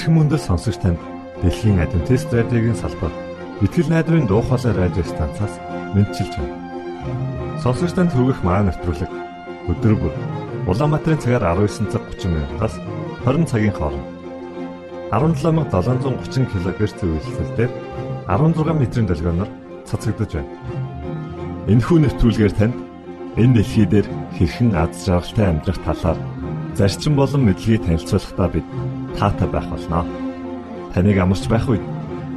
Эрхэм мөндөд сонсогч танд Дэлхийн Адвентист радиогийн салбар Итгэл найдрын дуу хоолой радио станцаас мэдчилж байна. Сонсогч танд хүргэх маань нэвтрүүлэг өдөр бүр Улаанбаатарын цагаар 19 цаг 30 минутаас 20 цагийн хооронд 17730 кГц үйлсэлээр 16 метрийн долгионоор цацагдж байна. Энэхүү нэвтрүүлгээр танд энэ дэлхий дээр хэрхэн аз жаргалтай амьдрах талаар зарчим болон мэдлэгийг танилцуулахдаа бид таатай байх болноо. Таныг амарч байх үед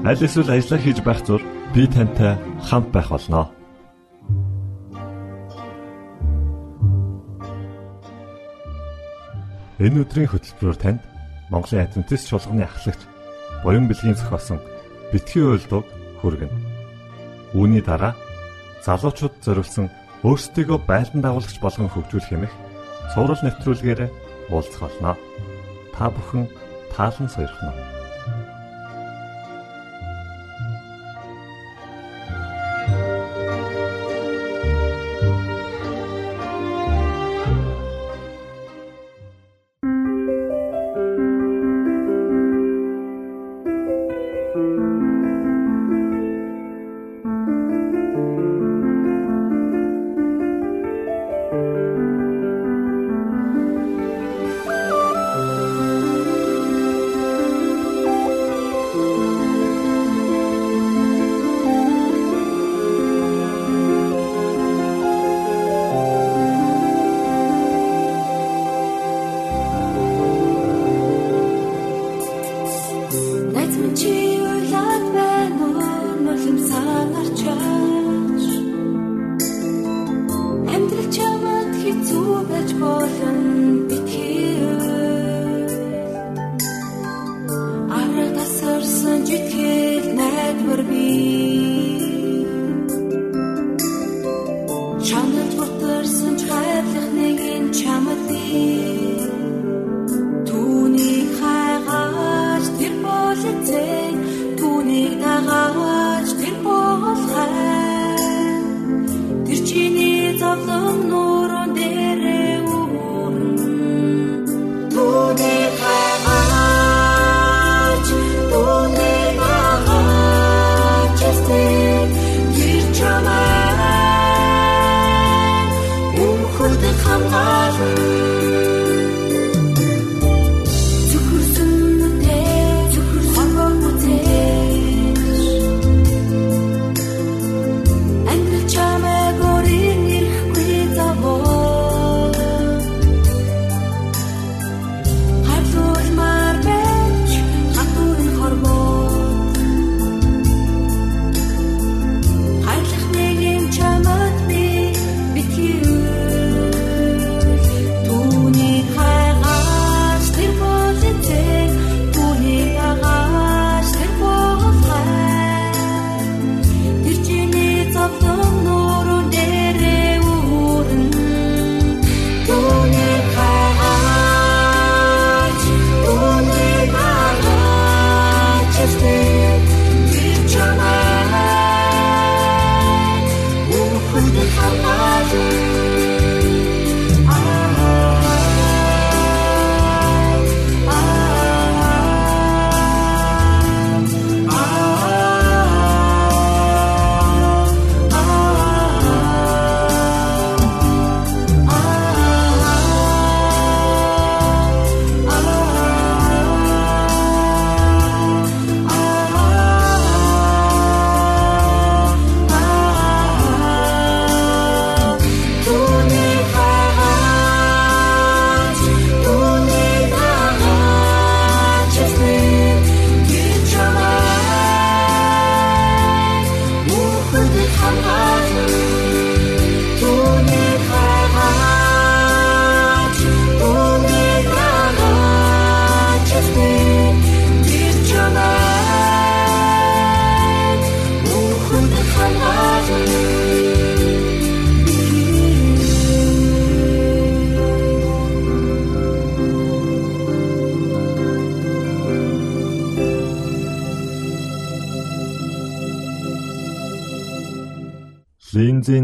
аль эсвэл ажиллаа хийж байх зур би тантай хамт байх болноо. Энэ өдрийн хөтөлбөрөөр танд Монголын Адвентист чуулганы ахлагч Буян бэлгийн зохиосон битгий уйлдуг хүргэнэ. Үүний дараа залуучууд зориулсан өөрсдийгөө байлдан дагуулагч болгон хөгжүүлэх хэмэх цуврал нэвтрүүлгээр уулзах болно. Та бүхэн таалан сойрхно.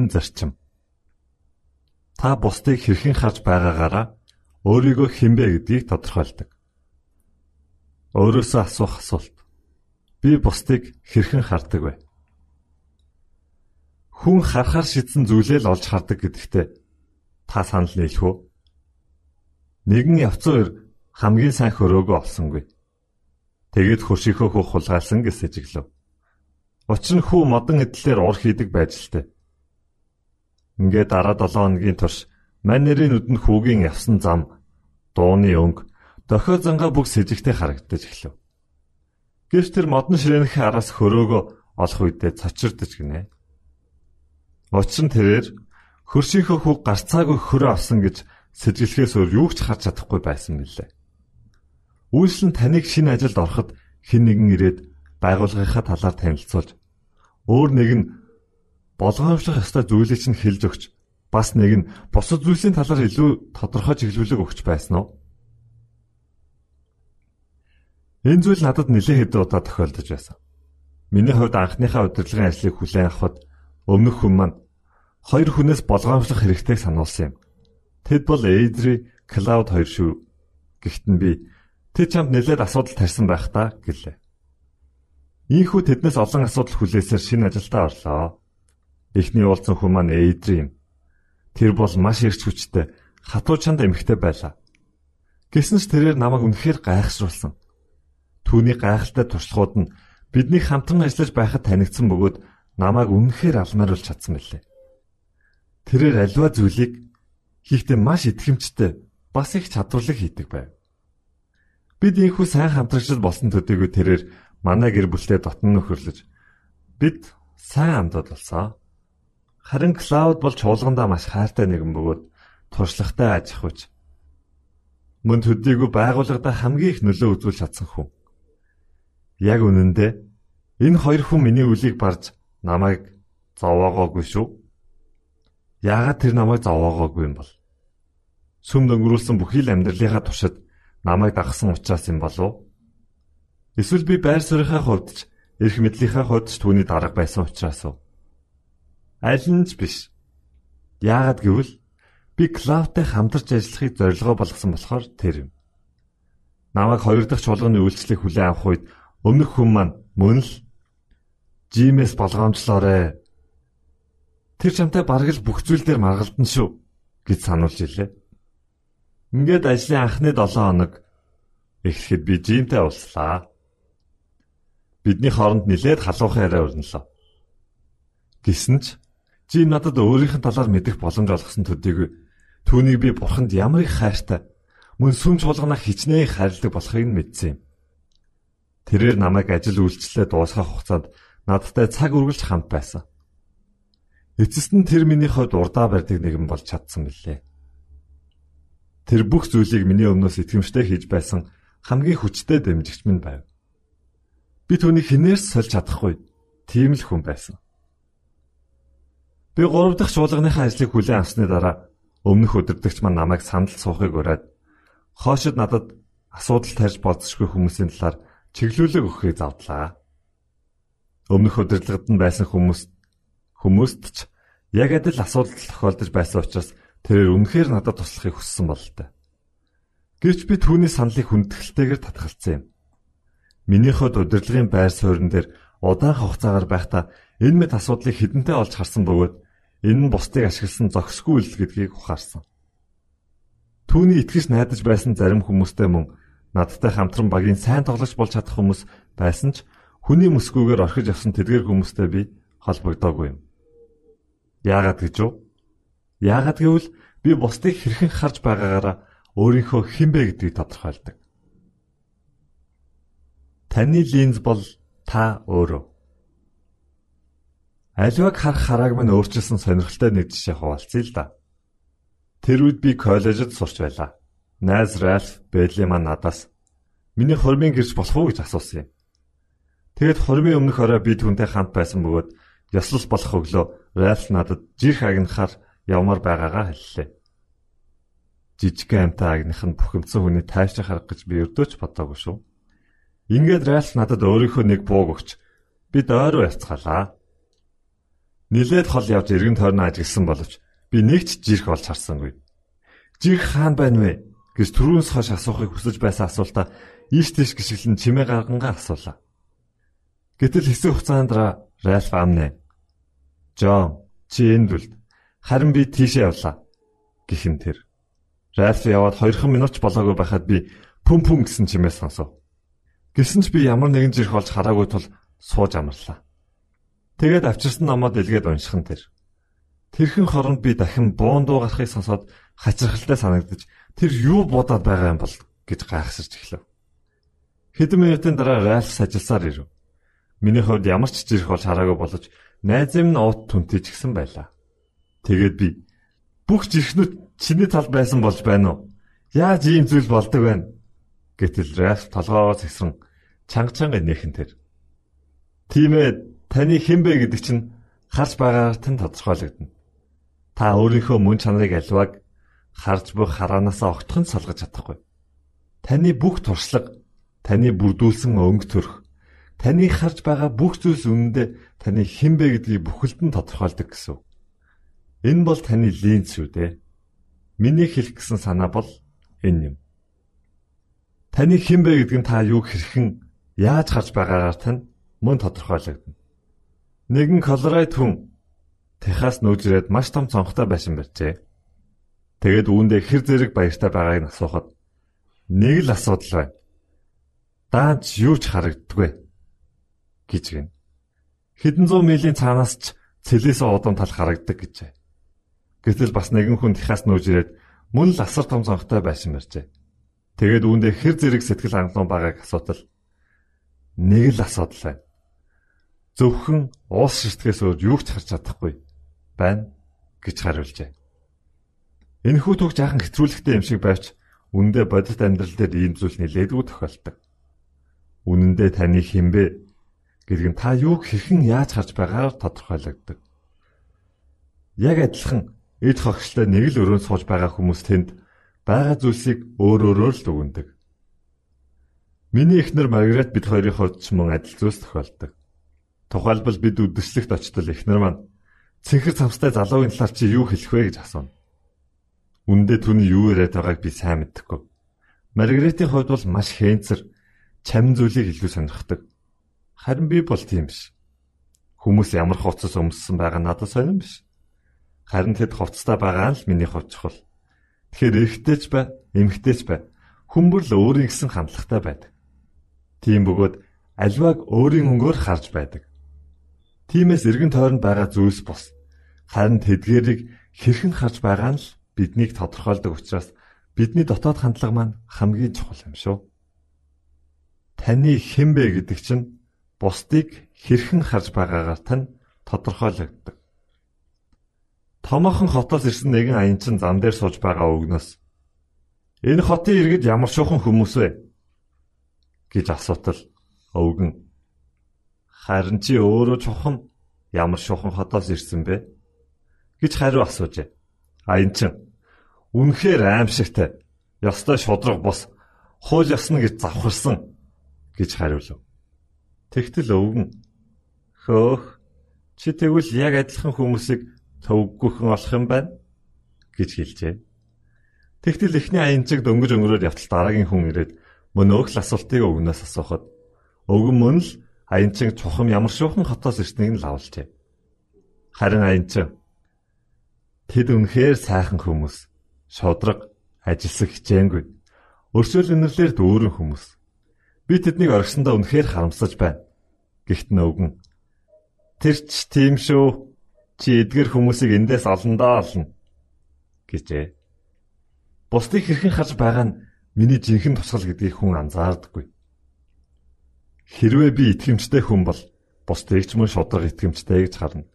Линзийн зарчим. Та бусдыг хэрхэн харж байгаагаараа өөрийгөө хинбэ гэдгийг тодорхойлдог. Өөрөөсөө асуух асуулт. Би бусдыг хэрхэн хардаг вэ? Хүн харахаар шидсэн зүйлээ л олж хардаг гэдэгтээ та санал нийлэх үү? Нэгэн явцсан хамгийн сайн хөрөөгөө олсонгүй. Тэгээд хөршийнхөө хөх хулгайлсан гэж сэжиглэв. Учир нь хүү модон эдлэлээр ур хийдэг байж л тээ. Ингээд дараа 7 хоногийн турш манерийн нүдэнд хүүгийн явсан зам, дууны өнгө, дохио зангаа бүх сэжигтэй харагдаж эхлэв. Гэвч тэр модон ширээнх араас хөрөөгөө олох үедээ цочирдож гинэ. Учир нь тэрээр хөршийнхөө хүүг гарцаагүй хөрөө авсан гэж сэжиглэхээс өөр юу ч харж чадахгүй байсан мэлээ. Үйлс нь таныг шинэ ажилд ороход хэн нэгэн ирээд байгууллагынхаа талаар танилцуулж өөр нэг нь болгоомжлох ёстой зүйлийг чинь хэлж өгч бас нэг нь бусад зүйлсийн талаар илүү тодорхой чиглүүлэг өгч байсан уу? Энэ зүйл надад нэлээд хэдэн удаа тохиолдож байсан. Миний хувьд анхныхаа удирдлагын ажлыг хүлээн авахд өмнөх хүн маань хоёр хүнээс болгоомжлох хэрэгтэйг сануулсан юм. Тэд бол Эйдри, Клауд хоёр шүү. Гэхдээ би тэд чамд нэлээд асуудал тарьсан байх та гэлээ. Ийхүү тэднээс олон асуудал хүлээсээр шинэ ажилдаа орлоо. Эхний уулзсан хүн маань Эйдри юм. Тэр бол маш эрч хүчтэй, хатуу чанд эмхтэй байлаа. Гэсэн ч тэрээр намайг үнэхээр гайхшруулсан. Түүний гайхалтай туршлагууд нь бидний хамтран ажиллаж байхад танигдсан бөгөөд намайг үнэхээр алмааруулж чадсан мэлээ. Тэрээр альва зүйлийг хийхдээ маш итгэмжтэй бас их чадварлаг хийдэг байв. Бид ийхүү сайн хамтрагчд болсон төдийгүй тэрээр манай гэр бүлтэй дотн нөхөрлөж бид сайн амдад болсон. Харин Клауд бол чуулгандаа маш хайртай нэгэн бөгөөд туршлагатай аж ахуйч. Мөн төдийгүй байгууллагада хамгийн их нөлөө үзүүлж чадсан хүн. Яг үнэндээ энэ хоёр хүн миний үлийг барж намайг зовоогоогүй шүү. Яагаад тэр намайг зовоогоогүй юм бол? Сүм дөнгөрүүлсэн бүхий л амьдралынхаа туршид намайг дагсан учраас юм болов? Эсвэл би байр суурийнхаа хувьд ч эрх мэдлийнхаа хувьд ч түүний дарга байсан учраас уу? Аль нь ч биш. Яагаад гэвэл би Клаудтай хамтарч ажиллахыг зорилгоо болгосон болохоор тэр юм. Намайг хоёр дахь чуулганы үйлчлэг хүлээн авах үед өмнөх хүн маань мөн л Жимээс болгоомжлоорой. Тэр чамтай бараг л бүх зүйл дээр маргалдан шүү гэж сануулж илээ. Ингээд ажлын анхны 7 хоног ихэхэд би Жимтэй уулзлаа. Бидний хооронд нилээд халуухан яриа өрнөлөө. Гэсэн ч Жим надад өөрийнх нь талаар мэдэх боломж олгосон төдийгүй түүнийг би бурханд ямар их хайртай мөн сүм чуулганаа хичнээн хайрладаг болохыг нь мэдсэн юм. Тэрээр намайг ажил үйлчлэлээ дуусгах хугацаанд надтай цаг үргэлж хамт байсан. Эцэст нь тэр миний хувьд урдаа барьдаг нэгэн болж чадсан билээ. Тэр бүх зүйлийг миний өмнөөс итгэмжтэй хийж байсан хамгийн хүчтэй дэмжигч минь байв. Би түүнийг хинээс сольж чадахгүй тийм л хүн байсан. Би 3 дахь чуулганыхаа ажлыг хүлээн авсны дараа өмнөх өдөртөгч маань намайг сандал суухыг ураад хоошид надад асуудал тарьж болцсохгүй хүмүүсийн талаар чиглүүлэг өгөхийг завдлаа. Өмнөх удирдлагад нь байсан хүмүүс хүмүүст ч яг адил асуудал тохиолдож байсан учраас тэрээр үнэхээр надад туслахыг хүссэн бололтой. Гэвч би түүний саналыг хүндэтгэлтэйгээр татгалцсан юм. Миний ход удирдлагын байр суурин дээр удаан хугацаагаар байхдаа энэ мэт асуудлыг хідэнтэй олж харсан бөгөөд энэ нь бусдыг ашигласан зохисгүй үйл гэдгийг ухаарсан. Түүний итгэж найдаж байсан зарим хүмүүстэй мөн надтай хамтран багийн сайн тоглож болж чадах хүмүүс байсан ч Хүний мөсгүүгээр орхиж авсан тэдгээр хүмүүстэй би холбогдоогүй юм. Яагаад гэж вэ? Яагаад гэвэл би бусдыг хэрхэн харж байгаагаараа өөрийнхөө хинбэ гэдгийг тодорхойлдог. Таны линз бол та өөрөө. Аливаг харах харааг минь өөрчилсөн сонирхолтой нэг жишээ хуваалцъя л да. Тэр үед би коллежид сурч байлаа. Найз Ральф Бэдли маань надаас миний хормын гэрч болох уу гэж асуусан юм. Тэгэд хормын өмнөх орой би түүнтэй хамт байсан бөгөөд ёслол болох өглөө Ральф надад жирх агнахаар явмаар байгаагаа хэллээ. Жижиг амтай агных нь бухимдсан хүний тайвшрах харах гэж би өрдөөч бодоогүй шүү. Ингээд Ральф надад өөрийнхөө нэг бууг өгч би дойроо явцгаалаа. Нилээд хол явж эргэн тойрноо ажигласан боловч би нэг ч жирх олж харсангүй. Жирх хаан байна вэ гэж түрүүнс хойш асуухыг хүсэж байсан асуултаа ийш тийш гიშгэлэн чимээ гаргангаа асуулаа. Гэтэл хэсэг хугацаанд Ральф амнэ. Жон, чи энд үлд. Харин би тийшээ явлаа. Гэхэн тэр. Ральф яваад 2 минут ч болоогүй байхад би пүм пүм гэсэн чимээ сонсов. Гэсэн ч би ямар нэгэн жирх болж хараагүй тул сууж амарлаа. Тэгээд авчирсан номоод илгээд уншихын тэр. Тэрхэн хоронд би дахин буун дуу гарахыг сонсоод хачирхалтай санагдаж тэр юу бодоод байгаа юм бол гэж гайхсарч эхлэв. Хэдэн минутын дараа Ральф сажилсаар ирэв. Миний хувьд ямар ч жирх болж хараагүй боловч найз юм нь уут түнтэй ч гэсэн байлаа. Тэгээд би бүх жирхнүүд чиний талд байсан болж байна уу? Яаж ийм зүйл болдог вэ? Гэтэл Ральф толгоогоо зэгсрэн чанга чанга нээхэн тэр. Тийм ээ, таны хэн бэ гэдэг чинь харж байгаагаар тань тодорхойлогдно. Та өөрийнхөө мөн чанарыг альваг харж буй хараанасаа огтхон салгаж чадахгүй. Таны бүх туршлага, таны бүрдүүлсэн өнгө төрх, таны харж байгаа бүх зүйлс үнэндээ таны хэн бэ гэдгийг бүхэлд нь тодорхойлдог гэсэн. Энэ бол таны линз шүү дээ. Миний хэлэх гэсэн санаа бол энэ юм. Таны хэн бэ гэдэг нь та юуг хэрхэн яаж харж байгаагаар тань мөн тодорхойлогдно. Нэгэн Колорайд хүн Техас нүүжрээд маш том цонхтой байшин барьжээ. Тэгээд үүндээ хэр зэрэг баяртай байгааг нь асуухад нэг л асуудал байна. Даанч юу ч харагддаггүй гэж гин. Хэдэн зуун милийн цаанаас ч цэлээс удам тал харагдаг гэжээ. Гэтэл бас нэгэн хүн Техас нүүжрээд мөн л асар том цонхтой байшин барьжээ. Тэгээд үүндээ хэр зэрэг сэтгэл хангалуун байгааг асуудал нэг л асуудал байна. Зөвхөн уус ширтгэс өөр юу ч харж чадахгүй байна гэж хариулжээ. Энэ хүү түүх жаахан хэтрүүлэгтэй юм шиг байвч үндэ бодит амьдрал дээр ийм зүйл нэлээдгүй тохиолдог. Үнэндээ таны хинбэ гэдэг нь та юуг хэрхэн яаж харж байгаагаар тодорхойлогддог. Яг адилхан эд хогшлоо нэг л өрөөнд сууж байгаа хүмүүс тэнд байгаа зүйлсийг өөр өөрөөр л дүгндэг. Миний эхнэр Маргарет бид хоёрын хувьд ч мөн адил зүйлс тохиолдог. Тухайлбал бид үдэслэгт очтол эхнэр маань цэнхэр цамстай залуугийн талаар чи юу хэлэх вэ гэж асууна. Үндэ түүний юу яриад байгааг би сайн мэдэхгүй. Маргаретийн хувьд бол маш хэнцэр чамин зүйлийг илүү сонирхдаг. Харин би бол тийм биш. Хүмүүс ямар хувцас өмссөн байгаа надад сонирн биш. Харин тэд хувцастай байгаа л миний хувьд чухал. Тэгэхээр эрэгтэйч бай, эмэгтэйч бай. Хүмүүр л өөрийн гэсэн хандлагатай байдаг. Тийм бөгөөд альвааг өөрийн өнгөөр харж байдаг. Тиймээс эргэн тойронд байгаа зүйлс бус. Харин тэдгэрийг хэрхэн харж байгаа нь л биднийг тодорхойлдог учраас бидний дотоод хандлага маань хамгийн чухал юм шүү. Таны хэн бэ гэдэг чинь бусдыг хэрхэн харж байгаагаар тань тодорхойлогддог. Томоохон хотоос ирсэн нэгэн аянчин зам дээр сууж байгаа өгнөөс энэ хотын иргэд ямар шухан хүмүүс вэ гэж асуутал өвгөн харин чи өөрөө чухам ямар шухан хотоос ирсэн бэ гэж хариу асуужээ. Аянчин үнэхээр аимшигтай. Ёстой шудраг бус хууль ёсна гэж завхарсан гэж хариулв. Тэгтэл өвгөн хөөх чи тэгвэл яг адилхан хүмүүсийг төвггүйхэн олох юм байна гэж хэлжээ. Тэгтэл эхний аянчиг дөнгөж өнгөрөөд явтал дараагийн хүн ирээд мөн өөх л асуултыг өгнөөс асуухад өвгөн мөн л аянчиг чухам ямар шуухан хотоос ирснийг нь лавлжээ. Харин аянчин тэд үнэхээр сайхан хүмүүс, шодрог, ажилсаг хичээнгүй. Өршөөл өнөрлөөр дүүрэн хүмүүс. Би тэднийг оргисондоо үнэхээр харамсаж байна. Гэхдээ нөгөн тэр ч тийм шүү Чи эдгэр хүмүүсийг эндээс олондоо олно гэжээ. Бусдыг хэрхэн харж байгаа нь миний жинхэнэ тусгал гэдгийг хүн анзаардаггүй. Хэрвээ би итгэмжтэй хүн бол бусдыг ч мөн шудраг итгэмжтэй гэж харна.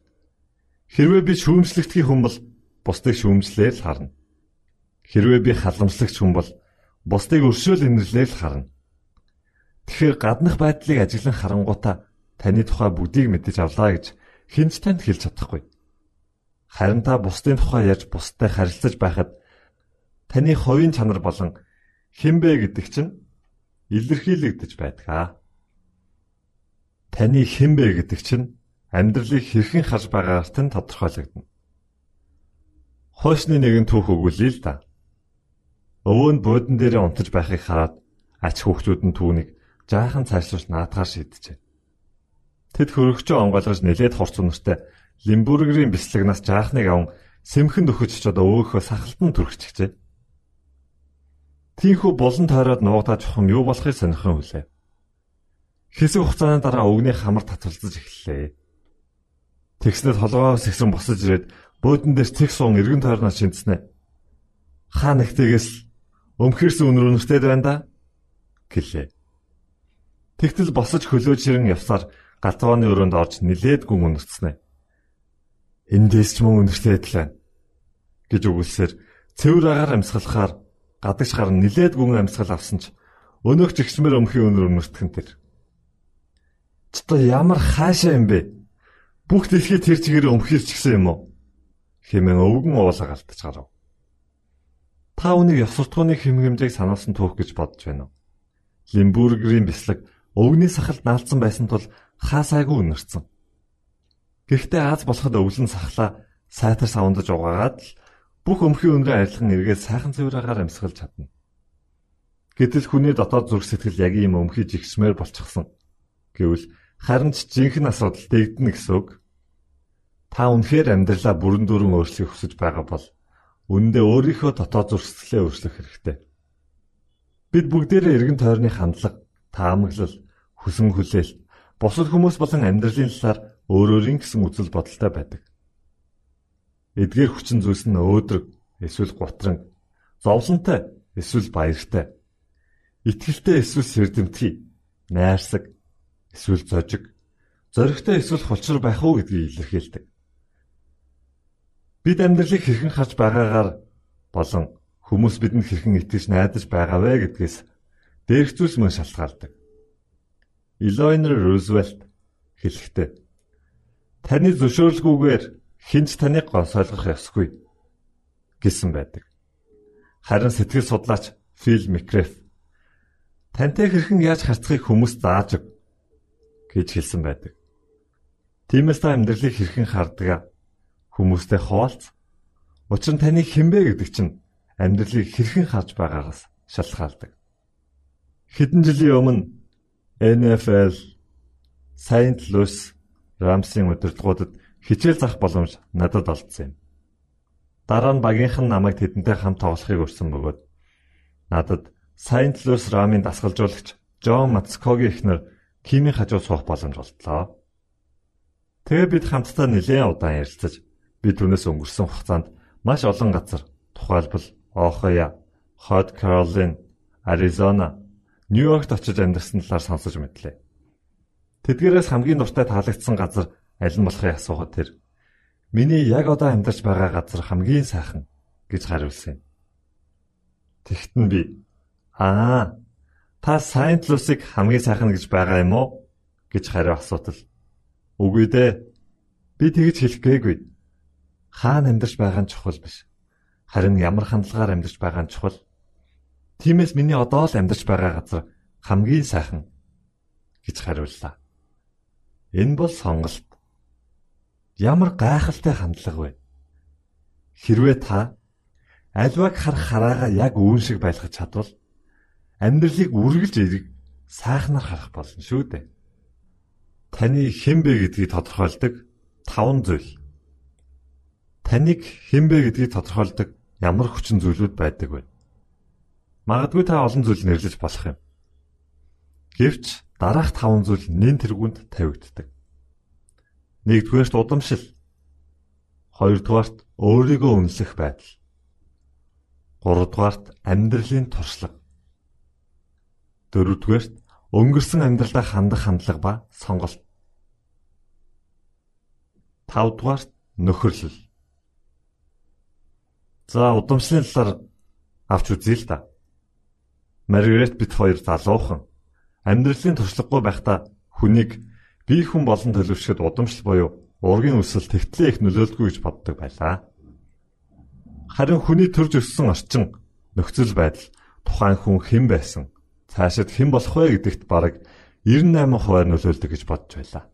Хэрвээ би шүүмжлэгдэх хүн бол бусдыг шүүмжлээл харна. Хэрвээ би халамжлагч хүн бол бусдыг өршөөл инэрлээл харна. Тэгэхээр гаднах байдлыг ажиглан харангуйта таны тухай бүгдийг мэдэж авлаа гэж хинч танд хэлж чадахгүй. Харин та бусдын тухай ярьж бусдтай харилцаж байхад таны хувийн чанар болон хинбэ гэдэг чинь илэрхийлэгдэж байдаг. Таны хинбэ гэдэг чинь амьдралыг хэрхэн харж байгаагаар нь тодорхойлогдно. Хойсны нэгэн түүх өгүүлээ л да. өвөө нь буудан дээрээ унтаж байхыг хараад ач хүүхдүүд нь түүнийг жаахан цаашлуулж наадгаар шийджээ. Тэд хөрөгчөө онгойлгож нэлээд хурц үнэртэй Лимбургерийн бислэгнаас жаахныг аван сэмхэн дөхөж очоод өөхөө сахалтан түрхчихжээ. Тинхүү булан тойроод нуугдаа чухам юу болохыг сонирхон хүлээ. Хэсэг хугацааны дараа өвгний хамар татвалцаж эхэллээ. Тэгснээр толгоос ихсэн босож ирээд бөөдөн дээр цэг суун эргэн тойрноо шинцэнэ. Хаа нэгтээс өмхөрсөн өнөр өнөртэй байна да гэлээ. Тэгтэл босож хөлөө чирэн явсаар галзууны өрөөнд орж нилээд гүн өнөрцнэ. Эндээс ч мөн өнөртэй адилхан гэж үгэлсээр цэвэр агаар амьсгалахаар гадагш гар нилээд гүн амьсгал авсан ч өнөөх жигсмэр өмхийн өнөр өнөртгөн тэр. Чото ямар хаашаа юм бэ? Бүх дэлхий тэр чигээр өмхилж гисэн юм уу? Хэмээн өвгөн уулаа галтаж гарав. Та үнийг ёс суртахууны хэм хэмжээг сануулсан түүх гэж бодож байна уу? Лимбургерийн бислэг өвгний сахалд наалцсан байсан тул хаасайгүй өнөрцөн. Гэхдээ Аз болоход өвлөн сахлаа сайтар савндаж угаагаад л бүх өмхийн өнрөө арилган эргээд сайхан цэвраагаар амьсгалж чадна. Гэтэл хүний дотоод зүрх сэтгэл яг ийм өмхий жигсмээр болчихсон. Гэвэл харин ч жинхэнэ асуудал дэгдэнэ гэсэн үг. Та үнэхээр амьдралаа бүрэн дүүрэн өөрчлөхийг хүсэж байгаа бол үндэ өөрийнхөө дотоод сэтгэлээ өөрчлөх хэрэгтэй. Бид бүгдээрээ эргэн тойрны хандлага, таамаглал, хүсэн хүлээлт, бусад хүмүүс болон амьдралын талаар өөр өөрийн гэсэн үзэл бодолтой байдаг. Эдгээр хүчин зүйлс нь өөдрөг, эсвэл гутран, зовлонтой, эсвэл баяртай, итгэлтэй эсвэл сэрдэмтгий, найрсаг, эсвэл зожиг, зоригтой эсвэл хулчир байх уу гэдгийг илэрхийлдэг. Бид амьдралыг хэрхэн харж байгаагаар болон хүмүүс бидэнд хэрхэн итгэж найдаж байгаа вэ гэдгээс дээрх зүйлс мөн шалтгаалдаг. Eleanor Roosevelt хэлэхдээ Таны зөвшөөрлгүйгээр хинч таныг гонсойлгох ёсгүй гэсэн байдаг. Харин сэтгэл судлаач Фил Микреф тантай хэрхэн яаж харцахыг хүмүүс зааж өг гэж хэлсэн байдаг. Тиймээс та амьдралыг хэрхэн хардгаа хүмүүстэй хуваалц. Учир нь таны хинбэ гэдэг чинь амьдралыг хэрхэн харж байгаагаас шалтгаалдаг. Хэдэн жилийн өмнө NFL Saint Louis Рамсын удирдлагуудад хичээл зах боломж надад олдсон юм. Дараа нь багийнхан намайг тэдэнтэй хамт тоглохыг урьсан бөгөөд надад Saint Louis Рамын дасгалжуулагч Джон Мацкогийн эхнэр Кимийн хажуу суух боломж олдлоо. Тэгээ бид хамтдаа нэлээд удаан ярилцаж бид түүнээс өнгөрсөн хугацаанд маш олон газар тухайлбал Ohio, Hot Carolina, Arizona, Нью-Йоркт очиж амьдарсан талаар сонсож мэдлээ. Тэдгээрээс хамгийн дуртай таалагдсан газар аль нь болохыг асуухад тэр миний яг одоо амьдарч байгаа газар хамгийн сайхан гэж хариулсан юм. Тэгтэн би аа та Louis-ыг хамгийн сайхан гэж байгаа юм уу гэж хариу асуутал үгүй дээ би тэгж хэлэх гээгүй. Хаана амьдарч байгаа нь чухал биш. Харин ямар хандлагаар амьдарч байгаа нь чухал. Тиймээс миний одоо л амьдарч байгаа газар хамгийн сайхан гэж хариуллаа. Энэ бол сонголт. Ямар гайхалтай хандлага вэ? Хэрвээ та альваг харах хараагаа яг үүн шиг байлгах чадвал амьдралыг үргэлж сайхнаар харах болно шүү дээ. Таны хэн бэ гэдгийг тодорхойлдог таван зүйл. Таныг хэн бэ гэдгийг тодорхойлдог ямар хүчин зүйлүүд байдаг вэ? Магадгүй та олон зүйл нэрлэж болох юм. Гэвч дараах таван зүйл нэн тэргуунд тавигддаг. Нэгдүгээрт удамшил. Хоёрдугаарт өөрийгөө үнэлэх байдал. Гуравдугаарт амьдралын туршлага. Дөрөвдүгээрт өнгөрсөн амьдралдаа хандах хандлага ба сонголт. Тавдугаарт нөхөрлөл. За удамшлын талаар авч үзье л да. Маргарет бит хоёр залуухан Амьдралын туршлагагүй байхдаа хүнийг бие хүн болон төлөвшөхөд удамшил буюу ургийн өсөл тэгтлээ их нөлөөлдөггүй гэж боддог байлаа. Харин хүний төрж өссөн орчин нөхцөл байдал тухайн хүн хэн байсан цаашид хэн болох вэ гэдэгт бараг 98% нөлөөлдөг гэж бодож байлаа.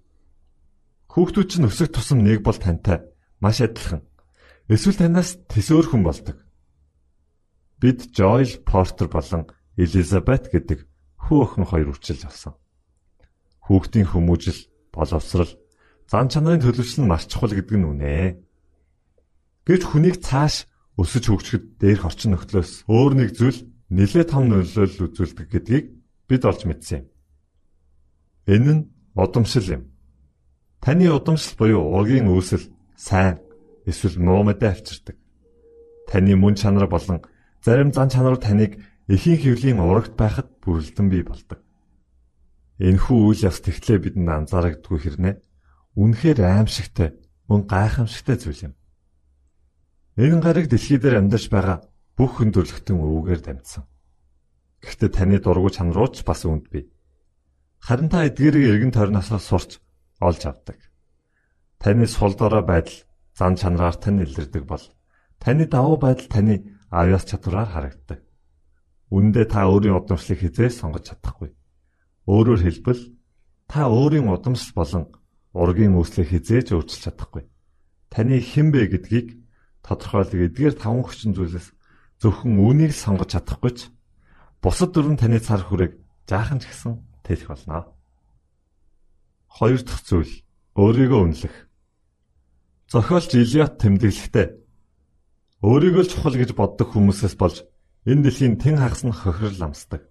Хүүхдүүд чинь өсөх тусам нэг бол тантай маш адилхан. Эсвэл танаас төсөөр хүн болдог. бид Joel Porter болон Elizabeth гэдэг хүү охин хоёр үрчилж авсан. Хүүхдийн хүмүүжил, боловсрал, зан чанарын төлөвшил нь маш чухал гэдэг нь үнэ. Гэвч хүнийг цааш өсөж хөгжөхөд дээрх орчин нөхцлөөс өөр нэг зүйл нэлээд том нөлөөлөл үзүүлдэг гэдгийг бид олж мэдсэн юм. Энэ нь удамшил юм. Таны удамшил буюу ургийн үүсэл сайн эсвэл муу мэдээ авчирдаг. Таны мөн чанар болон зарим зан чанар таныг эхийн хөвлийн урагт байхад бүрэлдэн бий болдог. Энэхүү үйл явц тэгтлээ бидэнд анзаарагдгүй хэрнээ үнэхээр аимшигтай мөн гайхамшигтай зүйл юм. Энэ гариг дэлхий дээр амьдарч байгаа бүх хүн төрлөختөн өвөгээр дамжсан. Гэхдээ таны дургу чанарууч бас үнд бий. Харин та эдгээрийг эргэн тойрноосоо сурч олж авдаг. Таны сул дорой байдал зан чанараар тань илэрдэг бол таны давуу байдал таны авьяас чадвараар харагддаг. Үндэ та өөрийн удамшлыг хизээс сонгож чадахгүй. Өөрөөр хэлбэл та өөрийн удамшил болон ургийн үүслийг хизээж өөрчилж чадахгүй. Таны хэн бэ гэдгийг тодорхойлох эдгээр таван хүчин зүйлээс зөвхөн үүнийг сонгож чадахгүй ч бусад дөрвөн таны цар хүрээг жаахан ч гэсэн тэлэх болно. Хоёр дахь зүйл өөрийгөө үнэлэх. Зохиолч Илиот тэмдэглэхдээ өөрийгөө чухал гэж боддог хүмүүсээс болж энэ дэлхийн тэн хагас нь хохирол амсдаг.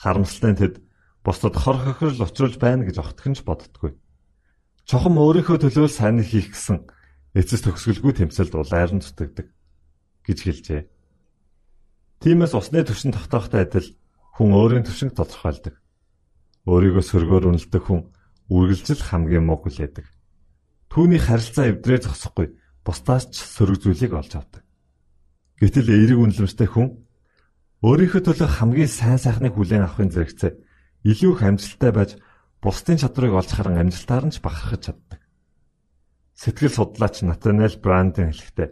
Харамсалтай нь тэд бусдад хор хохирол учруулж байна гэж огтхонч боддоггүй. Чухам өөрийнхөө төлөө сайн хийх гэсэн эцэс төгсгөлгүй тэмцэлд улайран зүтгэдэг гэж хэлжээ. Тиймээс усны төвшин тогтоохтой адил хүн өөрийн төвшинг тодорхойлдог. Өөрийгөө сөргөөр үнэлдэг хүн үргэлжил хамгийн муу хүлээдэг. Түүний харилцаа эвдрээ зогсохгүй бусдаас ч сөрөг зүйлийг олж авдаг. Гэтэл эерэг үнэлэмжтэй хүн өөрийнхөө төлөө хамгийн сайн сайхныг хүлээн авахын зэрэгцээ илүү их амжилттай байж бусдын чадварыг олж харан амжилтаар нь ч бахархаж чаддаг. Сэтгэл судлаач Натанел Бранден хэлэхдээ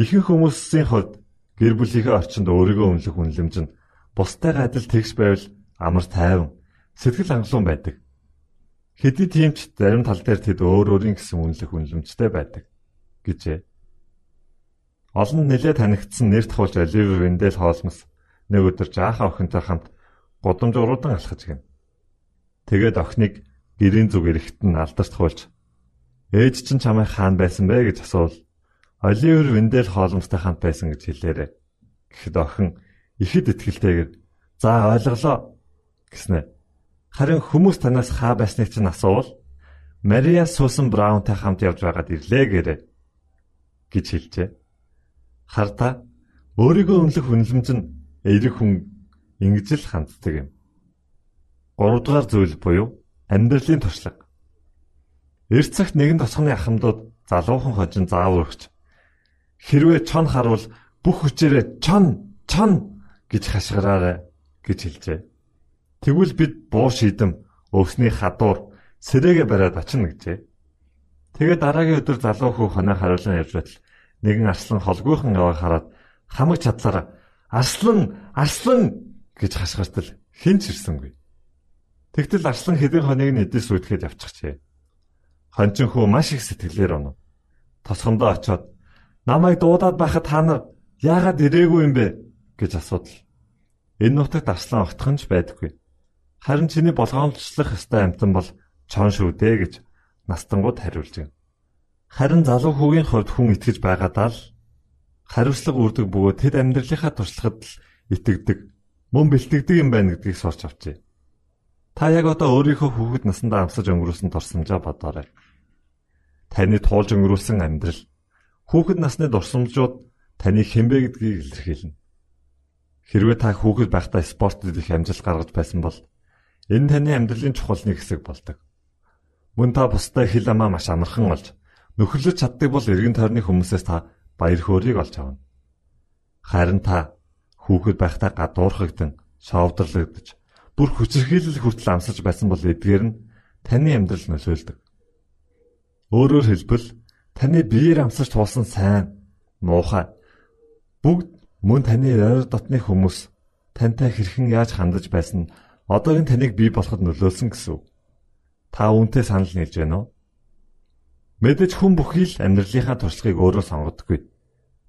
ихэнх хүмүүсийн хувьд гэр бүлийнхээ орчинд өөрийгөө үнэлэх үнэлэмж нь бусдайгаа адил тэгш байвал амар тайван сэтгэл хангалуун байдаг. Хэдий тийм ч зарим тал дээр тэд өөр өөрийн гэсэн үнэлэх үнэлэмжтэй байдаг гэжээ. Олон нэлээд танигдсан нэр тахуулж Оливер Вендел хоолмос нэг өдөр жаахан охинтой хамт годомж уруудан алхаж гин. Тэгээд охиныг гэрийн зүг эрэхт нь алдарч тахуулж ээж чинь чамайг хаан байсан бэ гэж асуувал Оливер Вендел хоолмостой хамт байсан гэж хэлээрэ. Гэхэд охин ихэд итгэлтэйгээр за ойлголоо гэснэ. Харин хүмүүс танаас хаа байсныг чинь асуувал Мария Сусан Браунтай хамт явж байгаад ирлээ гэрэ гэж хэлжээ. Хартаа өөрийгөө үнэлэх үнэлэмж нь эерэг хүн ингэж л ханддаг юм. Гуравдугаар зүйл буюу амьдралын туршлага. Эрт цагт нэгэн тосгоны ахмадууд залуухан хожин зааварч хэрвээ чон харвал бүх хүчээрээ чон чон гэж хашгираарай гэж хэлжээ. Тэгвэл бид буу шийдэм өвсний хадуур сэрээгээ бариад очино гэжээ. Тэгээд дараагийн өдөр залуу хүү хоноо харуулсан явж байтал нэгэн арслан холгүйхан яваа хараад хамаг чадлаараа арслан арслан гэж хашгиртал хэн ч ирсэнгүй. Тэгтэл арслан хэдэн хоног нь эдээс үүдгээд явчихжээ. Хончин хүү маш их сэтгэлээр онов. Тосгондоо очиод намайг дуудаад байхад та нар яагаад ирээгүй юм бэ гэж асуудал. Энэ нутагт арслан огтхонч байдаггүй. Харин чиний болгоомжлох ёстой амтан бол чон шүү дээ гэж настангууд хариулж байна. Харин залуу хүүгийн хувьд хүн итгэж байгаадаа л хариуцлага үрдэг бөгөөд тэд амьдралынхаа туршлагад л итгэдэг, мөн бэлтгэдэг юм байна гэдгийг сурч авчээ. Та яг одоо өөрийнхөө хүүхэд насндаа амсаж өнгөрүүлсэн дурсамжаа бодоорой. Таны туулж өнгөрүүлсэн амьдрал хүүхэд насны дурсамжууд таны хэмбэ гэдгийг илэрхийлнэ. Хэрвээ та хүүхэд байхдаа спортод их амжилт гаргаж байсан бол Энэ таны амьдралын чухал нэг хэсэг болдог. Мөн та бусдаа хил амаа маш амархан олж нөхөрлөж чаддаг бол эргэн тойрны хүмүүсээс та баяр хөөргийг олж авна. Харин та хүүхэд байхдаа гадуурхагдан, шовдрлогдож, бүр хүчрхийлэл хүртэл амсаж байсан бол эдгээр нь таны амьдрал нөлөөлдөг. Өөрөөр хэлбэл таны биеэр амсаж туулсан сайн, муухай бүгд мөн таны ойр дотны хүмүүс тантай хэрхэн яаж хандаж байсан одоогийн таныг бий болоход нөлөөлсөн гэсэн үг. Та үүнтэй санал нийлж байна уу? Мэдээж хүн бүхий л амьдралынхаа туршлагыг өөрөө сонгодоггүй.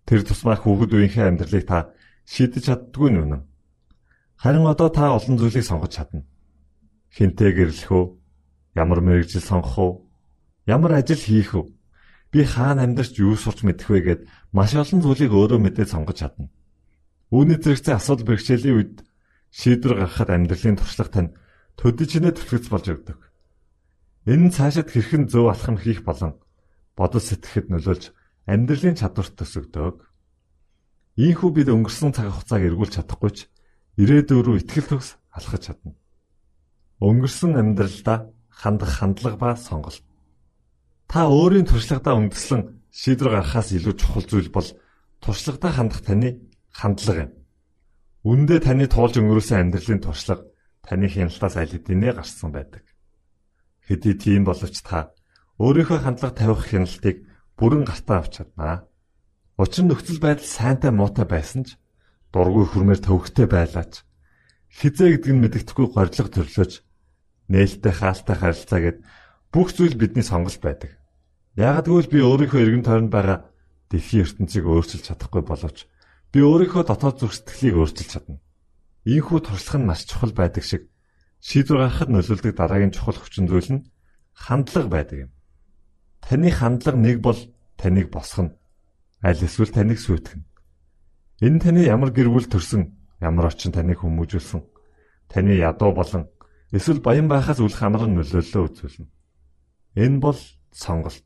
Тэр тусмаа хүүхэд үеийнхээ амьдралыг та шийдэж чаддгүй нь үнэн. Харин одоо та олон зүйлийг сонгож чадна. Хинтээ гэрлэх үү? Ямар мэрэгжил сонгох уу? Ямар ажил хийх үү? Би хаана амьдарч юу сурч мэдэх вэ гэд маш олон зүйлийг өөрөө мэдээ сонгож чадна. Үүний зэрэгцээ асуудал бэрхшээлийн үед шийдвэр гаргахад амьдралын туршлага тань төдийчнээ түлхэц болж өгдөг. Энэ нь цаашид хэрхэн зөв алхам хийх болон бодол сэтгэхэд нөлөөлж амьдралын чадварт төсөгдөг. Ийхүү бид өнгөрсөн цаг хугацааг эргүүлж чадахгүй ч ирээдүйн рүү ихтгэл төгс алхаж чадна. Өнгөрсөн амьдралдаа хандах хандлага ба сонголт. Та өөрийн туршлагадаа үндэслэн шийдвэр гаргахаас илүү чухал зүйл бол туршлагадаа хандах таны хандлага юм. Үндэ таны туулж өнгөрөөсөн амьдралын туршлага таны хяналтаас аль хэдийнэ гарсан байдаг. Хэдий тийм боловч та өөрийнхөө хандлага тавих хяналтыг бүрэн гартаа авч чаднаа. Учир нь нөхцөл байдал сайнтай муутай байсан ч дургүй хүрмээр төвөгтэй байлаач. Хизээ гэдэг нь мэддэхгүй горилго төрлөөж нээлттэй хаалтай харилцаа гэд бүх зүйл бидний сонголт байдаг. Яг тэгвэл би өөрийнхөө эргэн тойронд байгаа дэлхийн ертөнцийг өөрчилж чадахгүй боловч би өөрийнхөө дотоод зүрх сэтгэлийг өөрчилж чадна. Ийхүү туршлага нь маш чухал байдаг шиг шийдвэр гаргахад нөлөөлдөг дараагийн чухал хүчин зүйл нь хандлага байдаг юм. Таны хандлага нэг бол таныг босгоно аль эсвэл таныг сүйтгэн. Энэ таны ямар гэр бүл төрсөн, ямар очин таныг хүмүүжүүлсэн, таны ядуу болон эсвэл баян байхаас үл хамааран нөлөөллөө үзүүлнэ. Энэ бол сонголт.